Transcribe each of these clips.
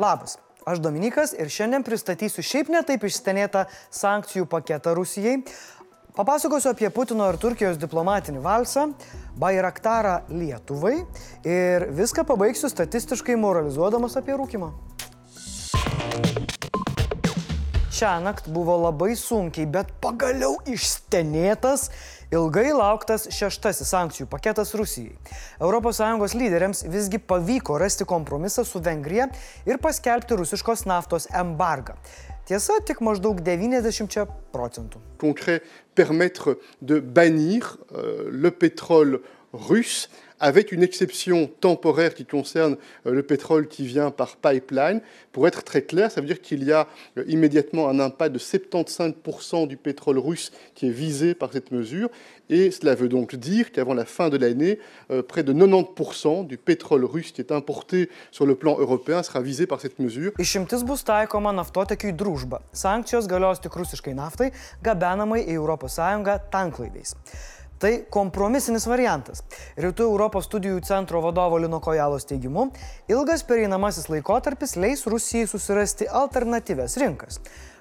Labas, aš Dominikas ir šiandien pristatysiu šiaip netaip išstenėtą sankcijų paketą Rusijai. Papasakosiu apie Putino ir Turkijos diplomatinį valsą, Bairaktarą Lietuvai ir viską pabaigsiu statistiškai moralizuodamas apie rūkimą. Šią naktį buvo labai sunkiai, bet pagaliau išstenėtas ilgai lauktas šeštasis sankcijų paketas Rusijai. ES lyderiams visgi pavyko rasti kompromisą su Vengrija ir paskelbti rusiškos naftos embargą. Tiesa, tik maždaug 90 procentų. Concret, permettre de bannir euh, le pétrole russe avec une exception temporaire qui concerne euh, le pétrole qui vient par pipeline. Pour être très clair, ça veut dire qu'il y a euh, immédiatement un impact de 75% du pétrole russe qui est visé par cette mesure. Et cela veut donc dire qu'avant la fin de l'année, euh, près de 90% du pétrole russe qui est importé sur le plan européen sera visé par cette mesure. Bus. Sankcijos galios tik rusiškai naftai, gabenamai į ES tanklaiviais. Tai kompromisinis variantas. Rytų Europos studijų centro vadovo Lino Kojalos teigimu, ilgas pereinamasis laikotarpis leis Rusijai susirasti alternatyves rinkas.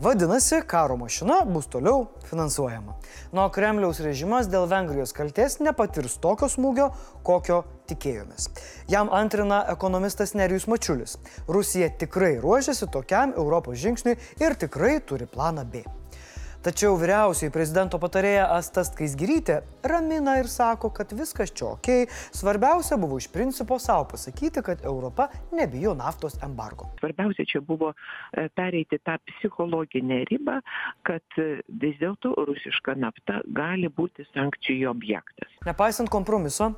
Vadinasi, karo mašina bus toliau finansuojama. Nuo Kremliaus režimas dėl Vengrijos kalties nepatirs tokio smūgio, kokio tikėjomės. Jam antrina ekonomistas Nerijus Mačiulis. Rusija tikrai ruošiasi tokiam Europos žingsniui ir tikrai turi planą B. Tačiau vyriausiai prezidento patarėja Asta Skaisgirytė ramina ir sako, kad viskas čia ok, svarbiausia buvo iš principo savo pasakyti, kad Europa nebijo naftos embargo. Svarbiausia čia buvo e, pereiti tą psichologinę ribą, kad e, vis dėlto rusiška nafta gali būti sankcijų objektas. Nepaisant kompromiso,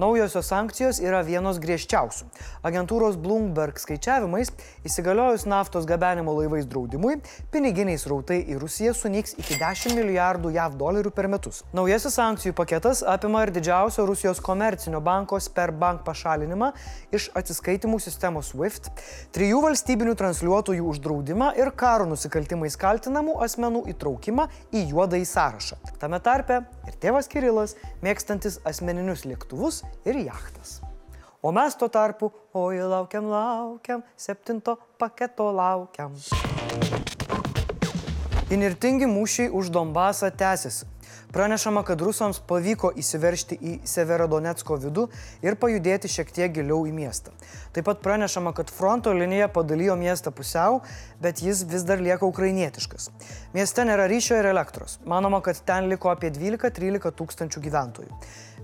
naujosios sankcijos yra vienos griežčiausių. Agentūros Bloomberg skaičiavimais, įsigaliojus naftos gabenimo laivais draudimui, piniginiai srautai į Rusiją sunyks iki 10 milijardų JAV dolerių per metus. Naujasis sankcijų paketas apima ir didžiausio Rusijos komercinio banko Sperbank pašalinimą iš atsiskaitimų sistemos SWIFT, trijų valstybinių transliuotojų uždraudimą ir karo nusikaltimais kaltinamų asmenų įtraukimą į juodąjį sąrašą. Tame tarpe ir tėvas Kirilas, mėgstantis asmeninius lėktuvus ir jachtas. O mes tuo tarpu, oi laukiam, laukiam, septinto paketo laukiam. Inirtingi mūšiai už Donbasą tęsiasi. Pranešama, kad rusams pavyko įsiveršti į Severodonetsko vidų ir pajudėti šiek tiek giliau į miestą. Taip pat pranešama, kad fronto linija padalijo miestą pusiau, bet jis vis dar lieka ukrainietiškas. Mieste nėra ryšio ir elektros. Manoma, kad ten liko apie 12-13 tūkstančių gyventojų.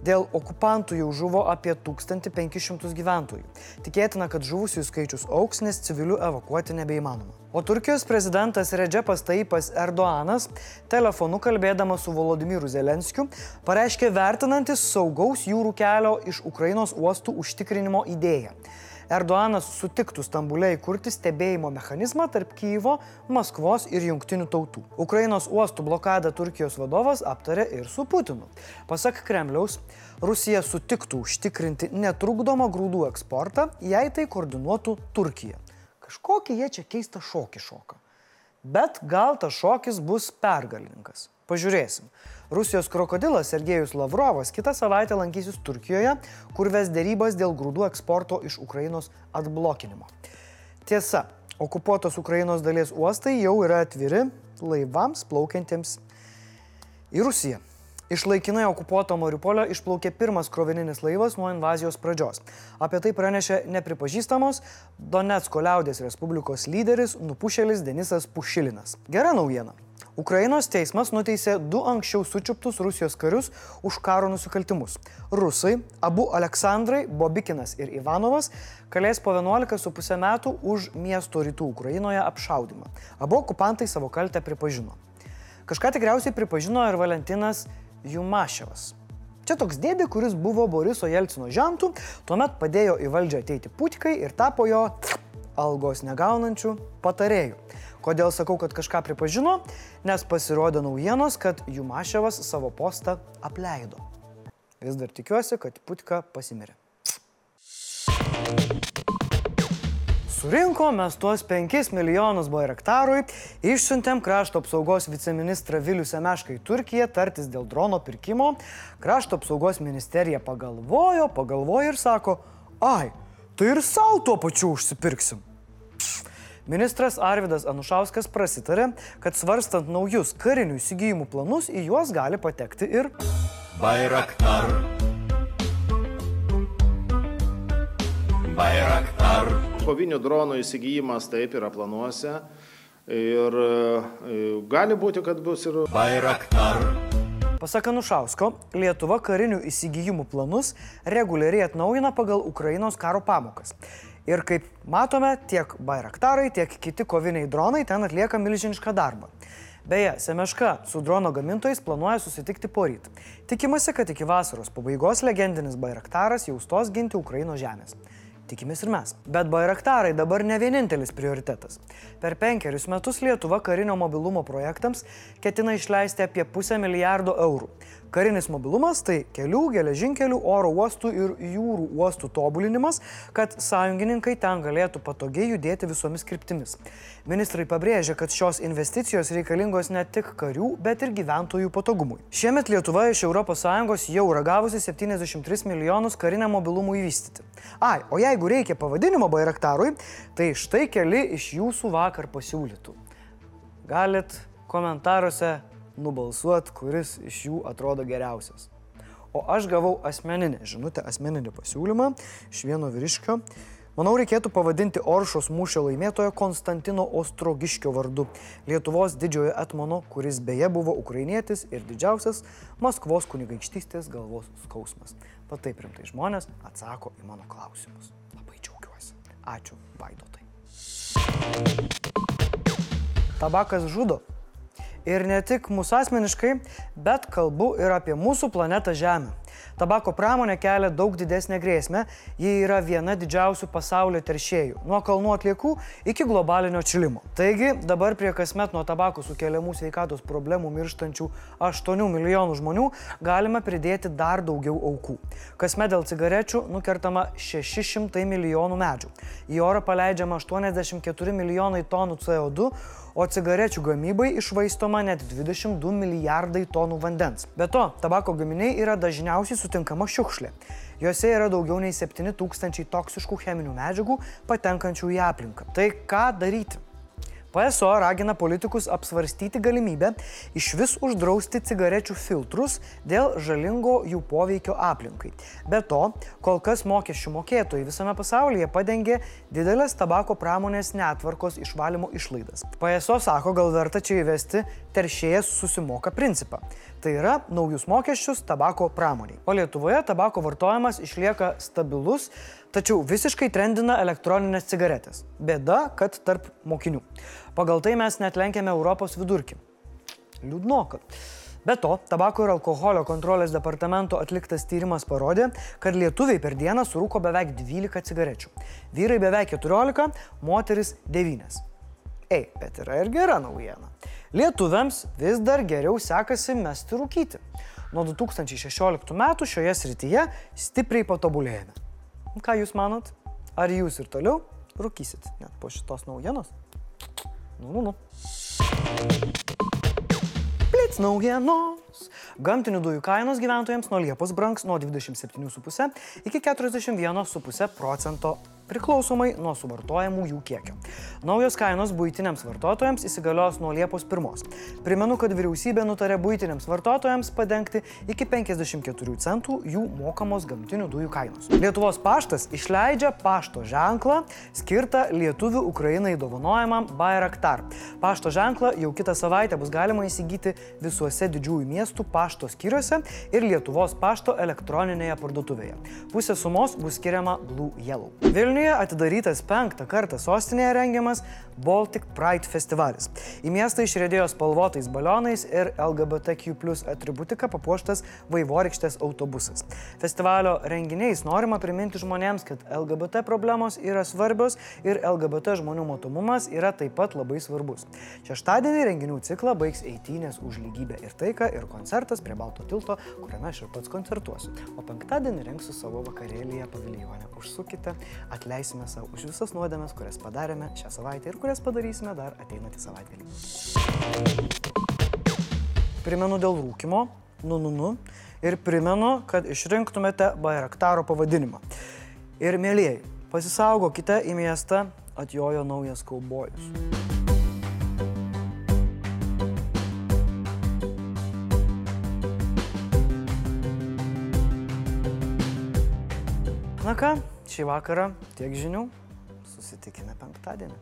Dėl okupantų jau žuvo apie 1500 gyventojų. Tikėtina, kad žuvusiųjų skaičius auks, nes civilių evakuoti nebeįmanoma. O Turkijos prezidentas Redžepas Taipas Erdoanas telefonu kalbėdamas su Volodymyru Zelenskiu pareiškė vertinantis saugaus jūrų kelio iš Ukrainos uostų užtikrinimo idėją. Erdoanas sutiktų Stambulė įkurti stebėjimo mechanizmą tarp Kyivo, Maskvos ir jungtinių tautų. Ukrainos uostų blokadą Turkijos vadovas aptarė ir su Putinu. Pasak Kremliaus, Rusija sutiktų užtikrinti netrukdomą grūdų eksportą, jei tai koordinuotų Turkija. Kažkokį jie čia keistą šokį šoka. Bet gal tas šokis bus pergalingas. Pažiūrėsim. Rusijos krokodilas Sergejus Lavrovas kitą savaitę lankysis Turkijoje, kur ves dėrybas dėl grūdų eksporto iš Ukrainos atblokinimo. Tiesa, okupuotos Ukrainos dalies uostai jau yra atviri laivams plaukiantiems į Rusiją. Iš laikinai okupuoto Mariupolio išplaukė pirmas krovininis laivas nuo invazijos pradžios. Apie tai pranešė nepripažįstamos Donetsko liaudės Respublikos lyderis Nupušėlis Denisas Pušilinas. Gera naujiena. Ukrainos teismas nuteisė du anksčiau sučiuptus Rusijos karius už karo nusikaltimus. Rusai, abu Aleksandrai, Bobikinas ir Ivanovas, kalės po 11,5 metų už miesto rytų Ukrainoje apšaudimą. Abu okupantai savo kaltę pripažino. Kažką tikriausiai pripažino ir Valentinas Jumaševas. Čia toks dėdė, kuris buvo Boriso Jelcino žentų, tuomet padėjo į valdžią ateiti putikai ir tapo jo algos negaunančių patarėjų. Kodėl sakau, kad kažką pripažino? Nes pasirodė naujienos, kad Jumaševas savo postą apleido. Vis dar tikiuosi, kad putika pasimirė. Surinkom mes tuos 5 milijonus bairaktarui, išsiuntėm krašto apsaugos viceministrą Vilių Semešką į Turkiją tartis dėl drono pirkimo. Krašto apsaugos ministerija pagalvojo, pagalvojo ir sako, ai, tai ir savo tuo pačiu užsipirksim. Ministras Arvidas Anušauskas prasitarė, kad svarstant naujus karinių įsigijimų planus į juos gali patekti ir Bayraktar. Bayraktar. Kovinių dronų įsigijimas taip yra planuose. Ir e, gali būti, kad bus ir Bayraktar. Pasak Anušausko, Lietuva karinių įsigijimų planus reguliariai atnaujina pagal Ukrainos karo pamokas. Ir kaip matome, tiek Bayraktarai, tiek kiti koviniai dronai ten atlieka milžinišką darbą. Beje, Semeška su drono gamintojais planuoja susitikti poryt. Tikimasi, kad iki vasaros pabaigos legendinis Bayraktaras jau stos ginti Ukrainos žemės. Tikimės ir mes. Bet Bayraktarai dabar ne vienintelis prioritetas. Per penkerius metus Lietuva karinio mobilumo projektams ketina išleisti apie pusę milijardo eurų. Karinis mobilumas tai kelių, geležinkelių, oro uostų ir jūrų uostų tobulinimas, kad sąjungininkai ten galėtų patogiai judėti visomis kryptimis. Ministrai pabrėžia, kad šios investicijos reikalingos ne tik karių, bet ir gyventojų patogumui. Šiemet Lietuva iš ES jau ragavusi 73 milijonus kariniam mobilumui vystyti. Ai, o jeigu reikia pavadinimo Bairaktarui, tai štai keli iš jūsų vakar pasiūlytų. Galit komentaruose nubalsuot, kuris iš jų atrodo geriausias. O aš gavau asmeninę žinutę, asmeninį pasiūlymą iš vieno vyriškio. Manau, reikėtų pavadinti Oršos mūšio laimėtojo Konstantino Ostrogiškio vardu, Lietuvos didžiojo etmono, kuris beje buvo ukrainietis ir didžiausias Maskvos kunigaikštystės galvos skausmas. Pataip rimtai žmonės atsako į mano klausimus. Labai džiaugiuosi. Ačiū, Vaidotai. Tabakas žudo. Ir ne tik mūsų asmeniškai, bet kalbu ir apie mūsų planetą Žemę. Tabako pramonė kelia daug didesnę grėsmę, ji yra viena didžiausių pasaulio teršėjų - nuo kalnų atliekų iki globalinio atšilimo. Taigi dabar prie kasmet nuo tabako sukeliamų sveikatos problemų mirštančių 8 milijonų žmonių galime pridėti dar daugiau aukų. Kasmet dėl cigarečių nukertama 600 milijonų medžių. Į orą paleidžiama 84 milijonai tonų CO2, o cigarečių gamybai išvaistoma net 22 milijardai tonų vandens. Be to, tabako gaminiai yra dažniausiai sutinkama šiukšlė. Juose yra daugiau nei 7000 toksiškų cheminių medžiagų patenkančių į aplinką. Tai ką daryti? PSO ragina politikus apsvarstyti galimybę iš vis uždrausti cigarečių filtrus dėl žalingo jų poveikio aplinkai. Be to, kol kas mokesčių mokėtojai visame pasaulyje padengė didelės tabako pramonės netvarkos išvalymo išlaidas. PSO sako, gal verta čia įvesti teršėjas susimoka principą. Tai yra naujus mokesčius tabako pramoniai. O Lietuvoje tabako vartojimas išlieka stabilus, tačiau visiškai trendina elektroninės cigaretės. Bėda, kad tarp mokinių. Pagal tai mes net lenkiame Europos vidurkį. Liūdnoka. Be to, tabako ir alkoholio kontrolės departamento atliktas tyrimas parodė, kad lietuviai per dieną surūko beveik 12 cigarečių. Vyrai beveik 14, moteris 9. Ei, bet yra ir gera naujiena. Lietuviams vis dar geriau sekasi mesti rūkyti. Nuo 2016 metų šioje srityje stipriai patobulėjame. Ką Jūs manot? Ar Jūs ir toliau rūkysit net po šitos naujienos? Nu, nu, nu. Blitz naujienos. Gamtinių dujų kainos gyventojams nuo Liepos brangs nuo 27,5 iki 41,5 procento priklausomai nuo suvartojamų jų kiekio. Naujos kainos būtiniams vartotojams įsigalios nuo Liepos 1. Primenu, kad vyriausybė nutarė būtiniams vartotojams padengti iki 54 centų jų mokamos gamtinių dujų kainos. Lietuvos paštas išleidžia pašto ženklą skirtą lietuvių Ukrainai dovanojamam Bayraktar. Pašto ženklą jau kitą savaitę bus galima įsigyti visuose didžiųjų miestų pašto skyriuose ir Lietuvos pašto elektroninėje parduotuvėje. Pusė sumos bus skiriama Blue Yellow. Vilniuje atidarytas penktą kartą sostinėje rengiamas Baltic Pride festivalis. Į miestą išrėdėjo spalvotais balionais ir LGBTQ plus atributika papuoštas vaivorykštės autobusas. Festivalio renginiais norima priminti žmonėms, kad LGBT problemos yra svarbios ir LGBT žmonių matomumas yra taip pat labai svarbus. Šeštadienį renginių ciklą baigs eitynės už lygybę ir taiką ir koncertas prie Balto tilto, kuriame aš ir pats koncertuosiu. O penktadienį rengsiu savo vakarėlėje paviljonę. Užsukite, atleisime savo už visas nuodėmes, kurias padarėme šią savaitę ir kurias padarysime dar ateinantį savaitgalį. Primenu dėl rūkimo, nu, nu, nu, ir primenu, kad išrinktumėte Bairaktaro pavadinimą. Ir mėlyjei, pasisaugokite į miestą atjojo naujas kaubojus. Na ką, šį vakarą tiek žinių. Susitikime penktadienį.